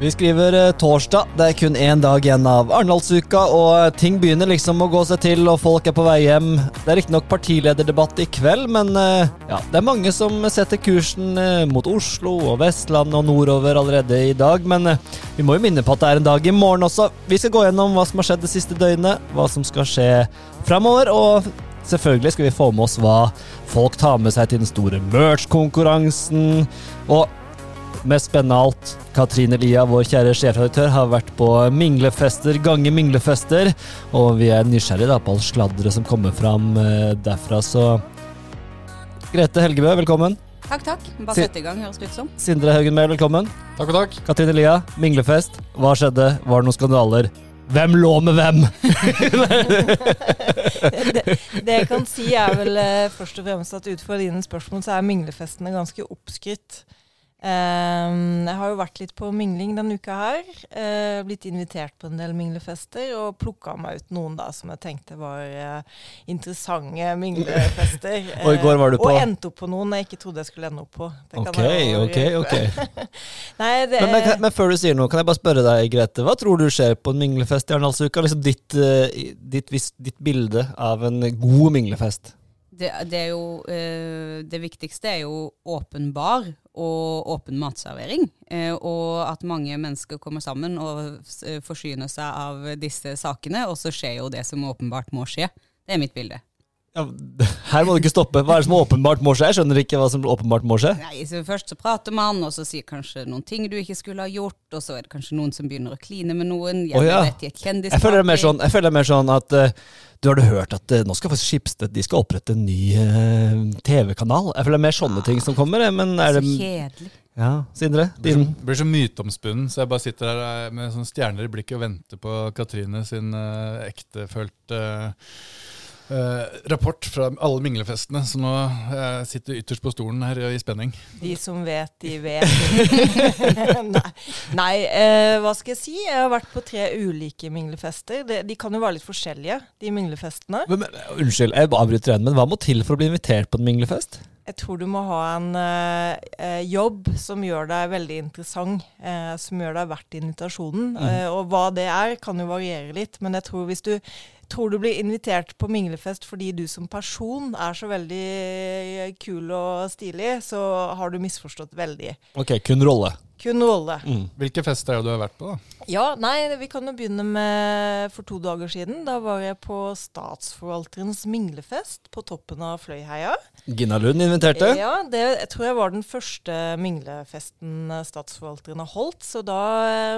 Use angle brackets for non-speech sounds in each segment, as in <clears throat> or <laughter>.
Vi skriver eh, torsdag. Det er kun én dag igjen av Arendalsuka, og ting begynner liksom å gå seg til, og folk er på vei hjem. Det er riktignok partilederdebatt i kveld, men eh, ja, det er mange som setter kursen eh, mot Oslo og Vestlandet og nordover allerede i dag. Men eh, vi må jo minne på at det er en dag i morgen også. Vi skal gå gjennom hva som har skjedd det siste døgnet, hva som skal skje framover, og Selvfølgelig skal vi få med oss hva folk tar med seg til den store merch-konkurransen. Og mest spennende av alt, Katrine Lia, vår kjære sjefredaktør, har vært på minglefester gange minglefester, og vi er nysgjerrige da på all sladderet som kommer fram eh, derfra, så Grete Helgebø, velkommen. Takk, takk. Bare Si- sett i gang, høres det ut som. Sindre Haugenmehl, velkommen. Takk og takk. Katrine Lia, minglefest. Hva skjedde? Var det noen skandaler? Hvem lå med hvem? <laughs> <laughs> det, det jeg kan si, er vel eh, først og fremst at ut fra dine spørsmål, så er minglefestene ganske oppskrytt. Ehm, jeg har jo vært litt på mingling denne uka her. eh, blitt invitert på en del minglefester, og plukka meg ut noen da som jeg tenkte var eh, interessante minglefester. <laughs> Og i går var du Eh, på- Og endte opp på noen jeg ikke trodde jeg skulle ende opp på. Ok, ok, ok. <laughs> Nei, det, Men, men, men før du sier noe, kan jeg bare spørre deg, Grete. Hva tror du skjer på en minglefest i Arendalsuka? Liksom ditt, ditt, ditt, ditt bilde av en god minglefest. Det, det, jo, eh, det viktigste er jo åpenbar og åpen matservering. Eh, og at mange mennesker kommer sammen og eh, forsyner seg av disse sakene. Og så skjer jo det som åpenbart må skje. Det er mitt bilde. Ja, her må du ikke stoppe. Hva er det som åpenbart må skje? Jeg skjønner ikke hva som åpenbart må skje. Nei, så Først så prater man, og så sier kanskje noen ting du ikke skulle ha gjort. Og så er det kanskje noen som begynner å kline med noen. Å, ja. vet jeg. Jeg føler det er mer sånn, jeg føler det er mer sånn at uh, du hadde hørt at uh, nå skal faktisk Schibsted de skal opprette en ny uh, TV-kanal. Jeg føler det er mer sånne ting som kommer. Men er Så kjedelig. Ja, Sindre? Det blir Din så, blir så myteomspunnen, så jeg bare sitter her med sånne stjerner i blikket og venter på Katrine sin uh, ektefølte eh, rapport fra alle minglefestene. Så nå uh, sitter jeg ytterst på stolen her i spenning. De som vet, de vet. <laughs> Nei, Nei eh, hva skal jeg si? Jeg har vært på tre ulike minglefester. De, de kan jo være litt forskjellige, de minglefestene. men, men, Unnskyld, jeg avbryter igjen, men hva må til for å bli invitert på en minglefest? Jeg tror du må ha en eh, eh, jobb som gjør deg veldig interessant. eh, som gjør deg verdt invitasjonen. Mm. Eh, og hva det er, kan jo variere litt. Men jeg tror hvis du tror du blir invitert på minglefest fordi du som person er så veldig eh, kul og stilig, så har du misforstått veldig. Ok, kun rolle. Kun rolle. Mm. Hvilke fester er det du har vært på? da? Ja, nei, vi kan jo begynne med for to dager siden. Da var jeg på Statsforvalterens minglefest på toppen av Fløyheia. Gina Lund inviterte. Ja, det jeg tror jeg var den første minglefesten Statsforvalteren har holdt. Så da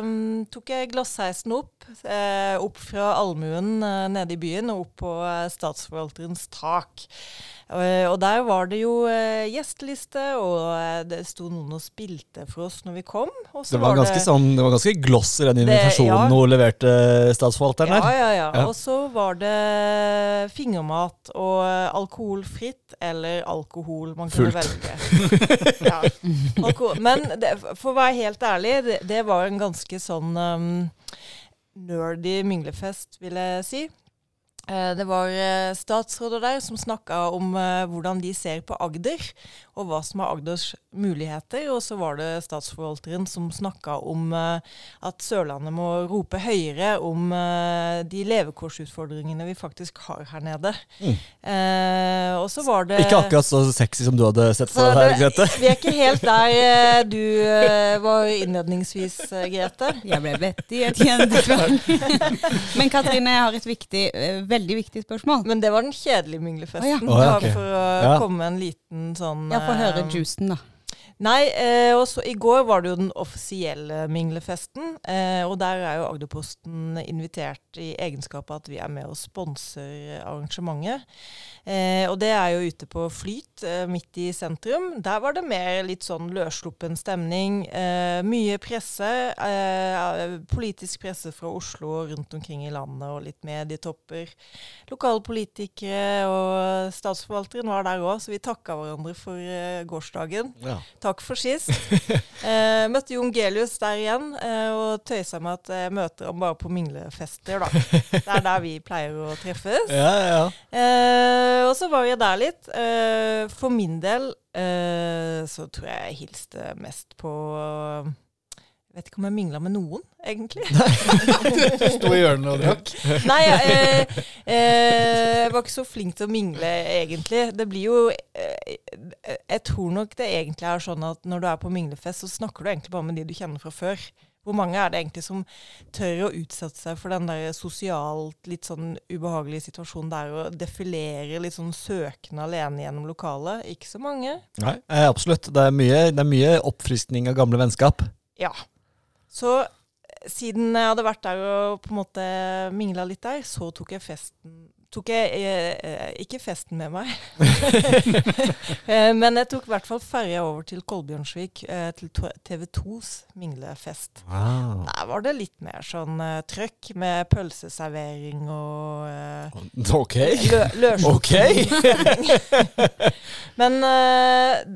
um, tok jeg glassheisen opp, eh, opp fra allmuen eh, nede i byen og opp på eh, Statsforvalterens tak. Eh, og der var det jo eh, gjesteliste, og eh, det sto noen og spilte for oss når vi kom. Det var ganske sånn, det var ganske gloss i den Det- invitasjonen ja. hun leverte statsforvalteren Ja, her. ja, ja. Ja. Og så var det fingermat og alkoholfritt eller alkohol man kunne Fullt. velge. <laughs> ja. Alkohol. Men det, for å være helt ærlig, det, det var en ganske sånn um, nerdy minglefest, vil jeg si. Eh, Det var eh, statsråder der som snakka om eh, hvordan de ser på Agder, og hva som er Agders muligheter. Og så var det statsforvalteren som snakka om at Sørlandet må rope høyere om de levekårsutfordringene vi faktisk har her nede. Mm. Eh, og så var det Ikke akkurat så sexy som du hadde sett for deg, Grete. Vi er ikke helt der <laughs> du var innledningsvis, Grete. Jeg ble vettig, et kjendisparty. <laughs> Men Katrine, jeg har et viktig, veldig viktig spørsmål. Men det var den kjedelige minglefesten. Oh, ja, oh, var ok. For å Ja. komme med en liten sånn Ja, få høre eh, juicen, da. Nei, eh, og så i går var det jo den offisielle minglefesten. Eh, og der er jo Agderposten invitert i egenskap av at vi er med og sponser arrangementet. Eh, og det er jo ute på Flyt, eh, midt i sentrum. Der var det mer litt sånn løssluppen stemning. Eh, mye presse. Eh, politisk presse fra Oslo og rundt omkring i landet, og litt medietopper. Lokale politikere og statsforvalteren var der òg, så vi takka hverandre for eh, gårsdagen. Ja. Takk for sist. <laughs> Eh, møtte Jon Gelius der igjen, eh, og tøysa med at jeg møter ham bare på minglefester, da. <laughs> Det er der vi pleier å treffes. Ja, ja, Eh, og så var jeg der litt. Uh, for min del uh, så tror jeg jeg hilste mest på Jeg vet ikke om jeg mingla med noen, egentlig. Nei, Sto i hjørnet og drakk. <laughs> Nei, jeg, eh, eh, jeg var ikke så flink til å mingle, egentlig. Det blir jo eh, Jeg tror nok det egentlig er sånn at når du er på minglefest, så snakker du egentlig bare med de du kjenner fra før. Hvor mange er det egentlig som tør å utsette seg for den der sosialt litt sånn ubehagelige situasjonen der å defilere litt sånn søkende alene gjennom lokalet? Ikke så mange. Nei, absolutt. Det er, mye, det er mye oppfriskning av gamle vennskap. Ja. Så eh, siden jeg hadde vært der og på en måte mingla litt der, så tok jeg festen tok jeg eh, ikke festen med meg. <laughs> Eh, men jeg tok i hvert fall ferja over til Kolbjørnsvik, eh, til TV 2s minglefest. Wow. Der var det litt mer sånn eh, trøkk, med pølseservering og Ok. lø Ok. <laughs> Men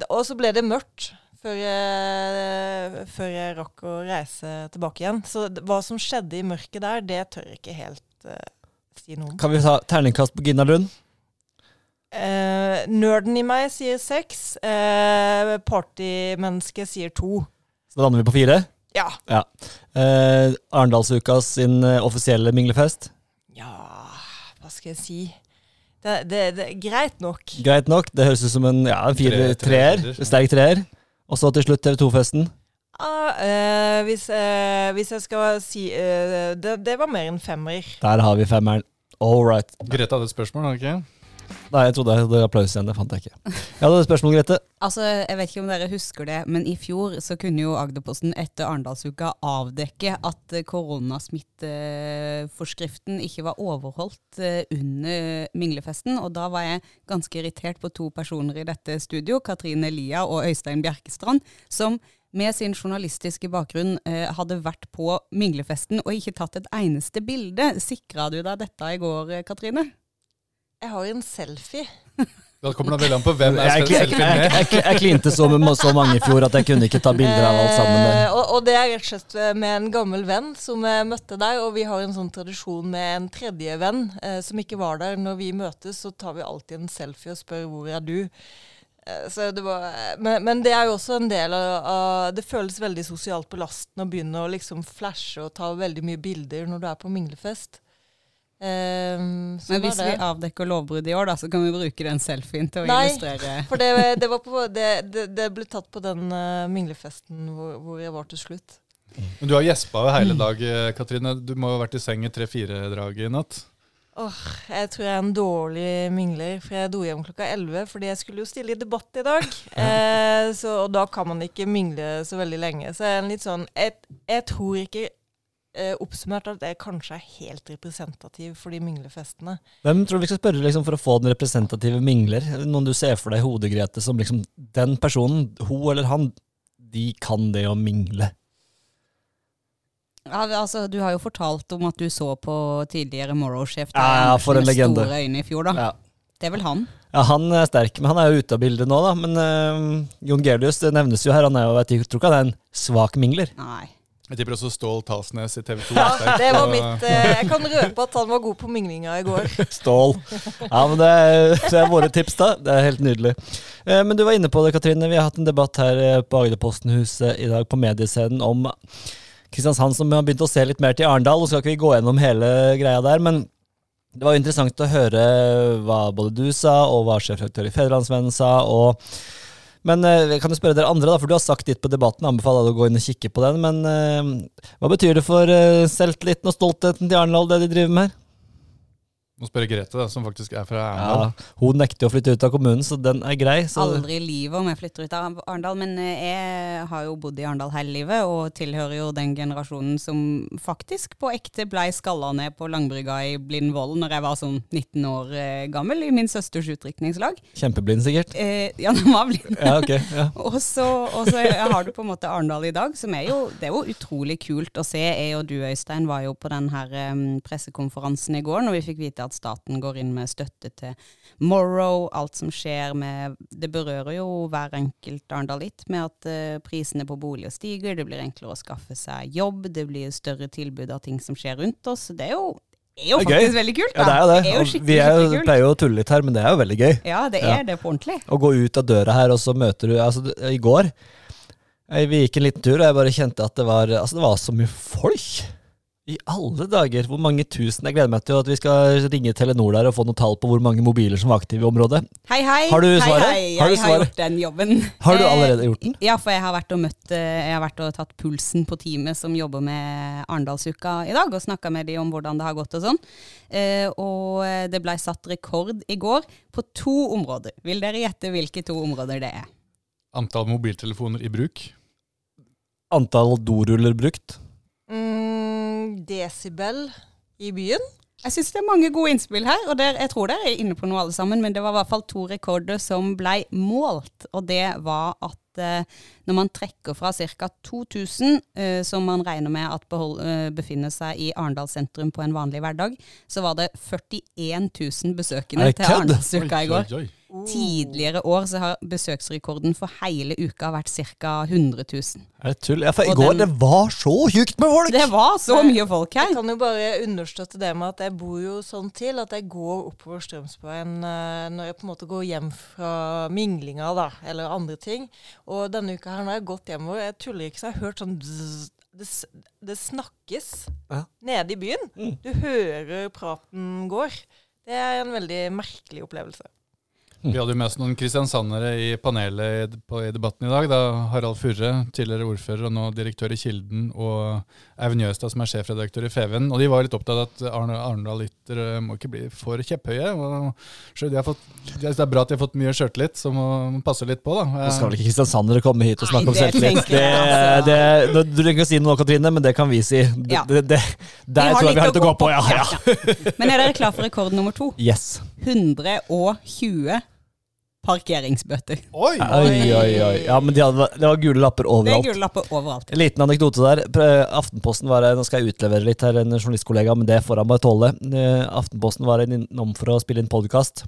Og så ble det mørkt. Før jeg, før jeg rakk å reise tilbake igjen. Så hva som skjedde i mørket der, det tør jeg ikke helt uh, si noe om. Kan vi ta terningkast på Gina Lund? Uh, nerden i meg sier seks. Uh, Partymennesket sier to. Så da lander vi på fire? Ja. ja. Uh, Arendalsuka sin offisielle minglefest? Ja, hva skal jeg si? Det, det, det, er greit nok. Greit nok. Det høres ut som en, ja, fire, treer. Sterk treer. Og så til slutt TV 2-festen. Ah, hvis, hvis, jeg skal si det, det var mer enn femmer. Der har vi femmeren. All right. Grete hadde et spørsmål, hadde ikke? Nei, jeg trodde jeg hadde applaus igjen. Det fant jeg ikke. Jeg hadde et spørsmål, Grete. Altså, Jeg vet ikke om dere husker det, men i fjor så kunne jo Agderposten etter Arendalsuka avdekke at koronasmitteforskriften ikke var overholdt eh, under minglefesten. Og da var jeg ganske irritert på to personer i dette studio, Katrine Lia og Øystein Bjerkestrand, som med sin journalistiske bakgrunn eh, hadde vært på minglefesten og ikke tatt et eneste bilde. Sikra du deg dette i går, eh, Katrine? Jeg har en selfie. Da kommer det veldig an på hvem jeg skal selfie med. Jeg, jeg, jeg, klinte så med så mange i fjor at jeg kunne ikke ta bilder av alt sammen. Eh, og, og, det er rett og slett eh, med en gammel venn som jeg møtte der. Og vi har en sånn tradisjon med en tredje venn eh, som ikke var der. Når vi møtes, så tar vi alltid en selfie og spør 'hvor er du'? Eh, det var, men, men, det er jo også en del av, av, Det føles veldig sosialt belastende å begynne å liksom flashe og ta veldig mye bilder når du er på minglefest. Um, Men hvis vi avdekker lovbrudd i år, da, så kan vi bruke den selfien til å Nei, illustrere for det, det, på, <laughs> det, det, ble tatt på den uh, minglefesten hvor, hvor, jeg var til slutt. Men du har gjespa hele dag, eh, Katrine. Du må jo ha vært i seng i tre-fire drag i natt? Åh, Jeg tror jeg er en dårlig mingler, for jeg dro hjem klokka 11 fordi jeg skulle jo stille i debatt i dag. <laughs> eh, så, og da kan man ikke mingle så veldig lenge. Så jeg er en litt sånn Jeg, jeg tror ikke eh, oppsummert at det kanskje er helt representativ for de minglefestene. Hvem tror du vi skal spørre liksom, for å få den representative mingler? Noen du ser for deg i hodet, Grete, som liksom Den personen, hun eller han, de kan det å mingle. Ja, altså, du har jo fortalt om at du så på tidligere Morrow-sjef ja, ja, for en legende. store øyne i fjor. da. Ja. Det er vel han? Ja, han er sterk, men han er jo ute av bildet nå, da. Men uh, Jon Gelius nevnes jo her. Han er jo, jeg tror ikke han er en svak mingler. Nei. Jeg tipper også Stål Talsnes i TV 2. Ja, det var mitt eh, Jeg kan røpe at han var god på minglinga i går. <laughs> Stål. Ja, men det er, det er, våre tips, da. Det er helt nydelig. Eh, men du var inne på det, Katrine. Vi har hatt en debatt her på på Agderpostenhuset i dag på mediescenen om Kristiansand som har begynt å se litt mer til Arendal. Nå skal ikke vi gå gjennom hele greia der, men det var jo interessant å høre hva både du sa, og hva sjefredaktør i Fedrelandsvennen sa. og men jeg eh, kan jo spørre dere andre, da, for du har sagt ditt på debatten. Anbefaler deg å gå inn og kikke på den. Men uh, hva betyr det for uh, selvtilliten og stoltheten til Arendal, det de driver med her? Må spørre Grete, da, som faktisk er fra Arendal. Ja, hun nekter å flytte ut av kommunen, så den er grei. Så. Aldri i livet om jeg flytter ut av Arendal, men eh, jeg har jo bodd i Arendal hele livet, og tilhører jo den generasjonen som faktisk på ekte blei skalla ned på Langbrygga i Blindvoll når jeg var sånn 19 år eh, gammel, i min søsters utdrikningslag. Kjempeblind, sikkert? Eh, ja, <laughs> den var blind. ja, okay, ja. <laughs> og så har du på en måte Arendal i dag, som er jo Det er jo utrolig kult å se. Jeg og du, Øystein, var jo på den her um, pressekonferansen i går når vi fikk vite at staten går inn med støtte til Morrow, alt som skjer med Det berører jo hver enkelt arendalitt med at uh, prisene på boliger stiger, det blir enklere å skaffe seg jobb, det blir større tilbud av ting som skjer rundt oss. Det er jo det er jo faktisk gøy. veldig kult. Da. Ja, det er jo det. det er jo vi er pleier jo å tulle litt her, men det er jo veldig gøy. Ja, det er ja. det på ordentlig. Å gå ut av døra her, og så møter du Altså, i går Jeg, vi gikk en liten tur, og jeg bare kjente at det var, altså det var så mye folk. I alle dager! Hvor mange tusen? Jeg gleder meg til at vi skal ringe Telenor der og få noe tall på hvor mange mobiler som var aktive i området. Hei, hei. Har du svaret? Hei, Har du jeg har svaret? gjort den jobben. Har du Eh, allerede gjort den? Ja, for jeg har vært og møtt eh, Jeg har vært og tatt pulsen på teamet som jobber med Arendalsuka i dag, og snakka med de om hvordan det har gått og sånn. Eh, og det ble satt rekord i går på to områder. Vil dere gjette hvilke to områder det er? Antall mobiltelefoner i bruk. Antall doruller brukt? Desibel i byen. Jeg syns det er mange gode innspill her, og der, jeg tror dere er inne på noe alle sammen. Men det var i hvert fall to rekorder som ble målt, og det var at eh, når man trekker fra ca. 2000, eh, som man regner med at behold, eh, befinner seg i Arendal sentrum på en vanlig hverdag, så var det 41 000 besøkende til? Arendalsuka i går. Oi, oi. Tidligere år så har besøksrekorden for hele uka vært ca. 100 000. Er det tull? Ja, for i går den- det var så tjukt med folk! Det var så mye folk her. Jeg kan jo bare understøtte det med at jeg bor jo sånn til at jeg går oppover Strømsveien eh, når jeg på en måte går hjem fra minglinga, da, eller andre ting. Og denne uka her når jeg har gått hjemover, jeg tuller ikke, så jeg har hørt sånn bzzz, det, det snakkes Ja. nede i byen. Mm. Du hører praten går. Det er en veldig merkelig opplevelse. Vi hadde jo med oss noen kristiansandere i panelet i, på, i debatten i dag. da Harald Furre, tidligere ordfører og nå direktør i Kilden, og Eivind Jøstad, som er sjefredaktør i Feven. Og de var litt opptatt av at Arne, Arendal-lytter eh, må ikke bli for kjepphøye. og de har fått, Det er bra at de har fått mye sjøltillit, så må man passe litt på. da. Nå skal vel ikke kristiansandere komme hit og snakke om Nei, om selvtillit? Det, altså. det, du trenger ikke å si noe, Katrine, men det kan vi si. Det, Ja. det, det, der tror jeg vi har litt å gå på. Ja, ja. Men er dere klar for rekord nummer to? Yes. 120 parkeringsbøter. Oi! Oi, oi, oi. Ja, men de hadde, det var gule lapper Det er overalt. gule lapper overalt. En liten anekdote der. Pre- Aftenposten var Nå skal jeg utlevere litt her, en journalistkollega, men det får han bare tåle. Eh, Aftenposten var innom for å spille inn podkast.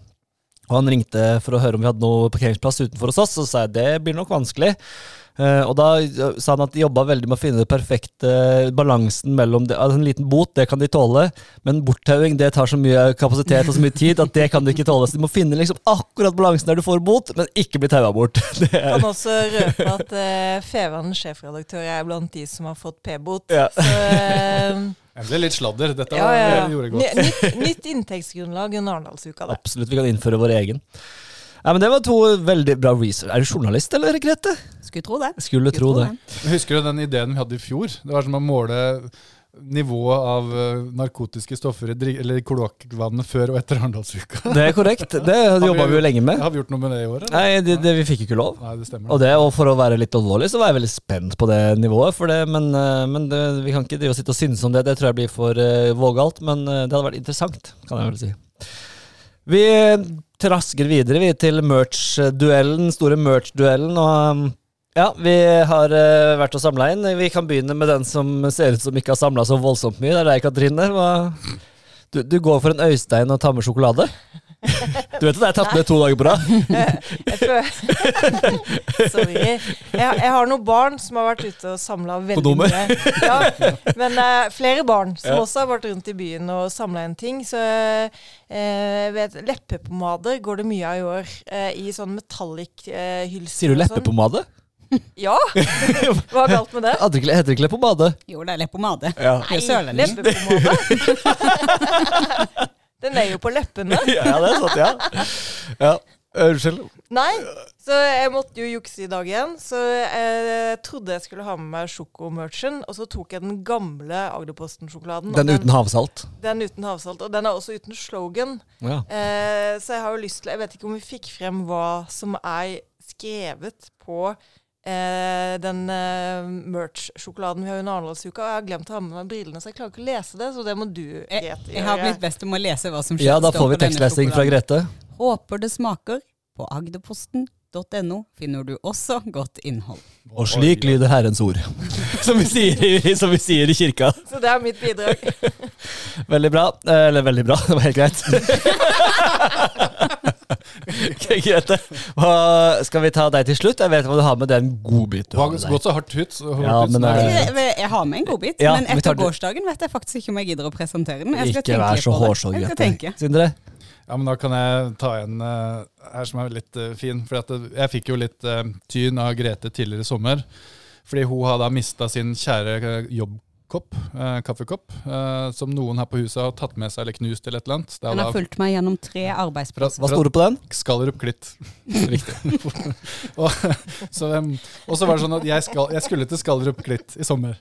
Og han ringte for å høre om vi hadde noe parkeringsplass utenfor hos oss, og så sa jeg det blir nok vanskelig. Eh, og da eh, sa han at de jobba veldig med å finne den perfekte balansen mellom det, altså En liten bot, det kan de tåle, men borttauing det tar så mye kapasitet og så mye tid at det kan de ikke tåle. Så de må finne liksom akkurat balansen der du får bot, men ikke bli taua bort. <laughs> Det er, kan også røpe at uh, Fevans sjefredaktør er blant de som har fått p-bot. Ja. Så Uh, Endelig litt sladder. Dette ja, ja. det gjorde godt. Nytt, nytt inntektsgrunnlag under Arendalsuka. absolutt, vi kan innføre vår egen. Ja, men Det var to veldig bra research. Er du journalist, eller, Grete? Skulle tro det. Skulle tro det. Husker du den ideen vi hadde i fjor? Det var som å måle nivået av eh, narkotiske stoffer i eller kloakkvannet før og etter Arendalsuka. Det er korrekt. Det <laughs> jobba vi jo lenge med. Har vi gjort noe med det i år? eller? Nei, det, det, vi fikk ikke lov. Nei, det stemmer. Og, det, og for å være litt alvorlig, så var jeg veldig spent på det nivået. For det, men eh, men det, vi kan ikke drive og sitte og synes om det. Det tror jeg blir for uh, vågalt. Men det hadde vært interessant, kan jeg vel si. Vi trasker videre vi til merch-duellen, store merch-duellen. Og um, ja, vi har uh, vært og samla inn. Vi kan begynne med den som ser ut som ikke har samla så voldsomt mye. Det er deg, Katrine. Hva, du, du går for en Øystein og tar med sjokolade? Du vet at jeg har tatt med to dager på rad? <laughs> <laughs> Sorry. Jeg, jeg har noen barn som har vært ute og samla veldig Kondomer? mye. Ja, men uh, flere barn som Ja. også har vært rundt i byen og samla inn ting. Så uh, vet, leppepomade går det mye av i år. Uh, I sånn metallic-hylser. Sier du leppepomade? Ja! <laughs> Hva er galt med det? Heter det ikke- leppepomade? Jo, det er leppepomade. Ja. Nei, leppepomade. Den er jo på leppene. <laughs> ja, det er sant, ja. ja. Unnskyld. Nei, så jeg måtte jo jukse i dag igjen. Så jeg trodde jeg skulle ha med meg sjokomerchen, og så tok jeg den gamle Agderposten-sjokoladen. Den, Den uten havsalt. Den uten havsalt. Og den er også uten slogan. Ja. Eh, så jeg har jo lyst til Jeg vet ikke om vi fikk frem hva som er skrevet på eh, den eh, merch-sjokoladen vi har under Arendalsuka. Jeg har glemt å ha med meg brillene, så jeg klarer ikke å lese det. Så det må du, Grete, jeg har blitt best om å lese hva som skjer. ja, da får vi tekstlesing fra. Grete. Håper det smaker. På agderposten.no finner du også godt innhold. Og slik lyder Herrens ord. <laughs> Som vi sier i, som vi sier i kirka. Så det er mitt bidrag. <laughs> Veldig bra. Eh, Eller veldig bra, <laughs> det var helt greit. <laughs> Ok, Grete, hva, skal vi ta deg til slutt? Jeg vet hva du har med den godbit du har med gått så hardt ut. Så hardt Ja, ut, men det er- eh, Jeg, jeg har med en godbit, Ja, men etter det. gårsdagen vet jeg faktisk ikke om jeg gidder å presentere den. Jeg skal Ikke vær så hårsår, Grete. Sindre? Ja, men Da kan jeg ta en uh, her som er litt uh, fin. For at det, jeg fikk jo litt uh, tyn av Grete tidligere i sommer. Fordi hun har da mista sin kjære eh, jobbkopp, eh, kaffekopp, eh, som noen her på huset har tatt med seg eller knust eller et eller annet. Det er Den har da fulgt meg gjennom tre arbeidsplasser. Hva sto det på den? Skallerup Klitt. <laughs> Riktig. <laughs> og, så, og så var det sånn at jeg, skal, jeg skulle til Skallerup Klitt i sommer.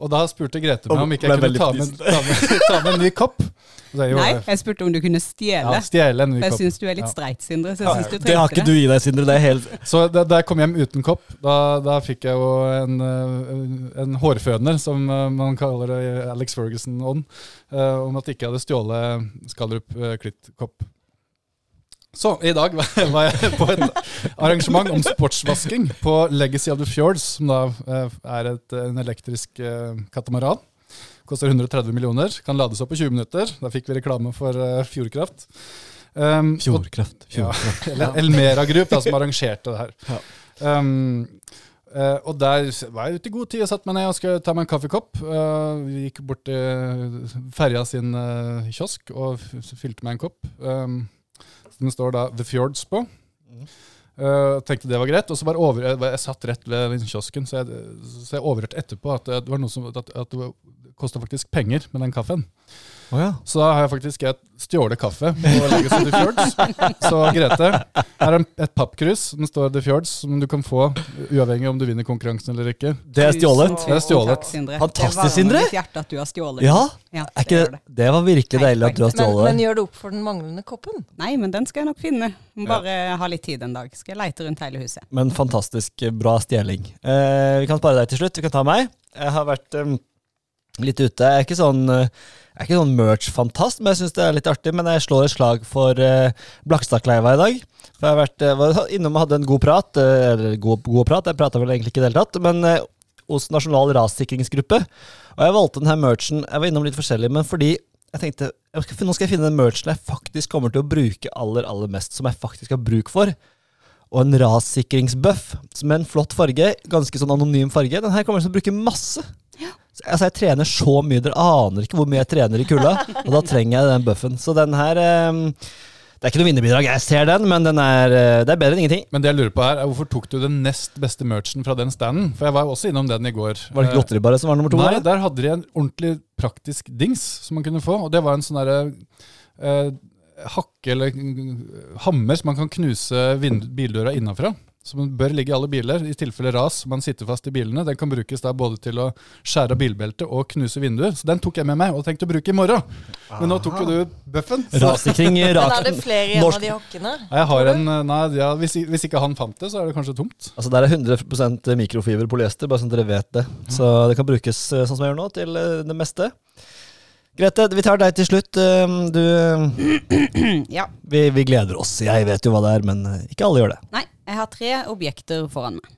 Og da spurte Grete meg om ikke jeg Ble kunne ta med, ta med, <laughs> ta med en ny kopp. Og så jeg, jo, Nei, jeg spurte om du kunne stjele. ja, stjele en ny for jeg kopp. syns du er litt streit, Sindre. Så jeg synes du Det har trengte ikke du i deg, Sindre. Det er helt Så da, da jeg kom hjem uten kopp, da, da fikk jeg jo en, eh, en hårføner, som eh, man kaller det Alex Ferguson-ånd, eh, om at de ikke hadde stjålet Skallerup eh, Klitt-kopp. Så i dag <laughs> var jeg på et arrangement om sportsvasking på Legacy of the Fjords, som da eh, er et, en elektrisk eh, katamaran. Koster 130 millioner, kan lades opp på 20 minutter. Da fikk vi reklame for eh, Fjordkraft. Um, fjordkraft. Fjordkraft. ja, <laughs> eller Elmera Group, da, som arrangerte det her. Ja. Um, eh, og der var jeg ute i god tid og satte meg ned og skulle ta meg en kaffekopp. Uh, vi gikk bort til ferja sin uh, kiosk og fylte meg en kopp. Um, den står da The Fjords på. Uh, tenkte det var greit, og så bare over, jeg, jeg satt rett ved kiosken, så jeg, så jeg overhørte etterpå at det var noe som, at, at det kosta faktisk penger med den kaffen. Å ja. Så da har jeg faktisk et stjålet kaffe på Legacy of the Fjords. Så Grete, her er et pappkrus. Den står The Fjords, som du kan få uavhengig om du vinner konkurransen eller ikke. Det er stjålet. Det er stjålet. Takk, Sindre. Fantastisk, det varmer Sindre. mitt at du har stjålet. Ja, Ja, er ikke det, det var virkelig Nei, deilig at du har stjålet men men, gjør det opp for den manglende koppen? Nei, men den skal jeg nok finne. Bare Bare ha litt tid en dag. Skal jeg leite rundt hele huset. Men fantastisk bra stjeling. Eh, vi kan spare deg til slutt. Du kan ta meg. Jeg har vært eh, litt ute. Jeg er ikke sånn, eh, sånn merch-fantast, men jeg syns det er litt artig. Men jeg slår et slag for uh, Blakstadkleiva i dag. For jeg har vært, eh, var innom og hadde en god prat. Eller god, god prat, jeg prata vel egentlig ikke i det hele tatt. Men uh, hos Nasjonal rassikringsgruppe. Og jeg valgte denne merchen. Jeg var innom litt forskjellig, men fordi jeg tenkte jeg skal, nå skal jeg finne den merchen jeg faktisk kommer til å bruke aller, aller mest. Som jeg faktisk har bruk for og en rassikringsbuff med en flott farge. Ganske sånn anonym farge. Den her kommer jeg til å bruke masse. Så, altså, jeg trener så mye, dere aner ikke hvor mye jeg trener i kulda. Og da trenger jeg den buffen. Så den her um, Det er ikke noe vinnerbidrag, jeg ser den, men den er, eh, det er bedre enn ingenting. Men det jeg lurer på her, er hvorfor tok du den nest beste merchen fra den standen? For jeg var jo også innom den i går. Var det ikke lotteri bare som var nummer to? Nei, der hadde de en ordentlig praktisk dings som man kunne få. Og det var en sånn derre eh, hakke eller mm, hammer som man kan knuse bildøra innenfra. Som bør ligge i alle biler, i tilfelle ras. Man sitter fast i bilene. Den kan brukes da både til å skjære av bilbeltet og knuse vinduer. Så den tok jeg med meg og tenkte å bruke i morgen. Men nå tok jo du bøffen. så- rak... Men er det flere igjen av de hokkene? Jeg har en, eh, nei, ja, hvis, hvis ikke han fant det, så er det kanskje tomt. Altså Der er 100 mikrofiber polyester, bare sånn at dere vet det. Så det kan brukes eh, sånn som jeg gjør nå, til eh, det meste. Grete, vi tar deg til slutt. Eh, Du, <clears throat> Ja. vi, vi gleder oss. Jeg vet jo hva det er, men eh, ikke alle gjør det. Nei, jeg har tre objekter foran meg.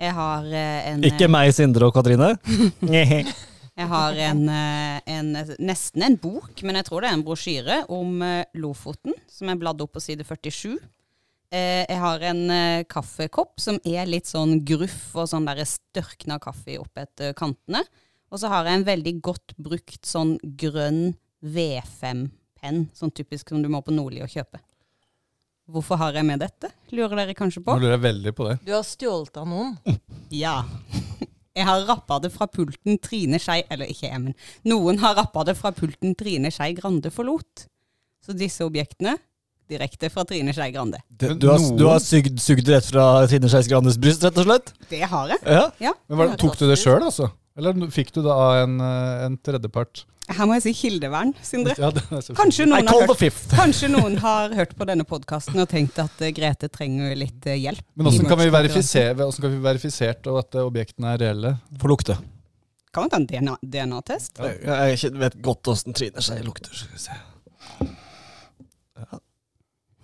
Jeg har eh, en Ikke meg, Sindre og Katrine. <laughs> <laughs> Jeg har en, eh, en, nesten en bok, men jeg tror det er en brosjyre om eh, Lofoten, som jeg bladde opp på side 47. Eh, Jeg har en eh, kaffekopp som er litt sånn gruff og sånn der størkna kaffe opp etter kantene. Og så har jeg en veldig godt brukt sånn grønn V5-penn, sånn typisk som du må på Nordli og kjøpe. Hvorfor har jeg med dette, lurer dere kanskje på? Nå lurer jeg veldig på det. Du har stjålet av noen. Ja. <laughs> Jeg har rappa det fra pulten Trine Skei Eller ikke jeg, men noen har rappa det fra pulten Trine Skei Grande forlot. Så disse objektene direkte fra Trine Skei Grande. Du, du har, du har sugd, sugd rett fra Trine Skei Grandes bryst, rett og slett? Det har jeg. Ja. Ja. Men var, Tok du det sjøl, altså? Eller fikk du det av en, eh, en tredjepart? Her må jeg si kildevern, Sindre. Ja. Kanskje noen, har hørt, <laughs> kanskje noen har hørt på denne podkasten og tenkt at eh, Grete trenger litt eh, hjelp. Men hvordan kan, vi verifisere, hvordan kan vi verifisert at objektene er reelle? Få lukte. Kan vi ta en DNA DNA-test? Jeg, jeg vet godt åssen Trine Skei lukter. Skal vi se. Ja.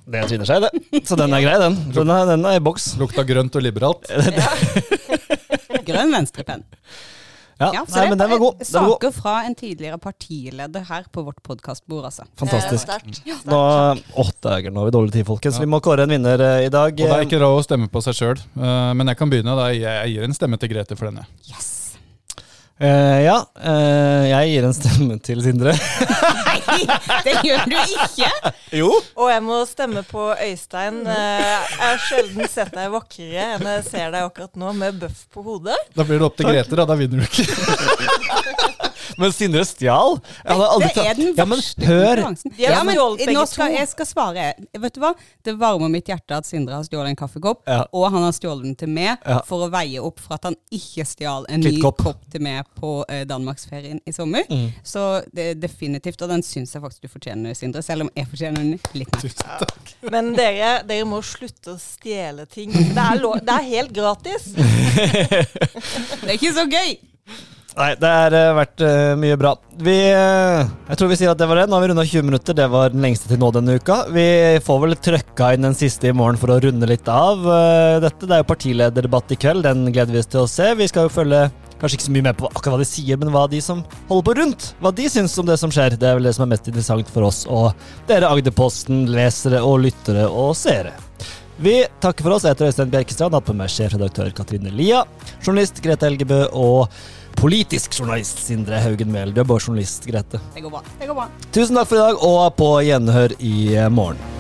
Det er Trine Skei, det. Så den er grei, den. <laughs> Den er, den er i boks. Lukta grønt og liberalt. <laughs> Grønn venstrepenn. Ja, Ja, så Nei, det men den var god. Den var god. Saker fra en tidligere partileder her på vårt podkastbord, altså. Fantastisk. Ja. Nå, åh, dæger, nå har vi dårlig tid, folkens. Vi må kåre en vinner eh, i dag. Og det er ikke råd å stemme på seg sjøl, men jeg kan begynne. da. Jeg, jeg gir en stemme til Grete for denne. Yes! Uh, ja, uh, jeg gir en stemme til Sindre. <laughs> Det gjør du ikke. Jo. Og jeg må stemme på Øystein. Eh, Jeg har sjelden sett deg vakrere enn jeg ser deg akkurat nå, med bøff på hodet. Da blir det opp til Grete, da. Da vinner du ikke. <laughs> Men Sindre stjal. Jeg hadde aldri Det er den verste konkurransen. Ja, men nå skal, jeg skal svare. Vet du hva? Det varmer mitt hjerte at Sindre har stjålet en kaffekopp, Ja. og han har stjålet den til meg Ja. for å veie opp for at han ikke stjal en ny kopp til meg på uh, Danmarksferien i sommer. Mm. Så det er definitivt, og den syns jeg faktisk du fortjener, Sindre, selv om jeg fortjener den litt mer. <laughs> Men dere, dere må slutte å stjele ting. Det er, lov, det er helt gratis. <laughs> Det er ikke så gøy! Nei, det har eh, vært eh, mye bra. Vi eh, Jeg tror vi sier at det var det. Nå har vi runda 20 minutter. Det var den lengste til nå denne uka. Vi får vel trøkka inn den siste i morgen for å runde litt av dette. Det er jo partilederdebatt i kveld. Den gleder vi oss til å se. Vi skal jo følge kanskje ikke så mye med på akkurat hva de sier, men hva de som holder på rundt, hva de syns om det som skjer. Det er vel det som er mest interessant for oss og dere Agderposten, lesere og lyttere og seere. Vi takker for oss. Jeg heter Øystein Bjerkestrand. Hatt på meg sjefredaktør Katrine Lia, journalist Grete Helgebø og politisk journalist Sindre Haugen Mehl. Du er bare journalist, Grete. Det går bra. Det går bra. Tusen takk for i dag, og på gjenhør i morgen.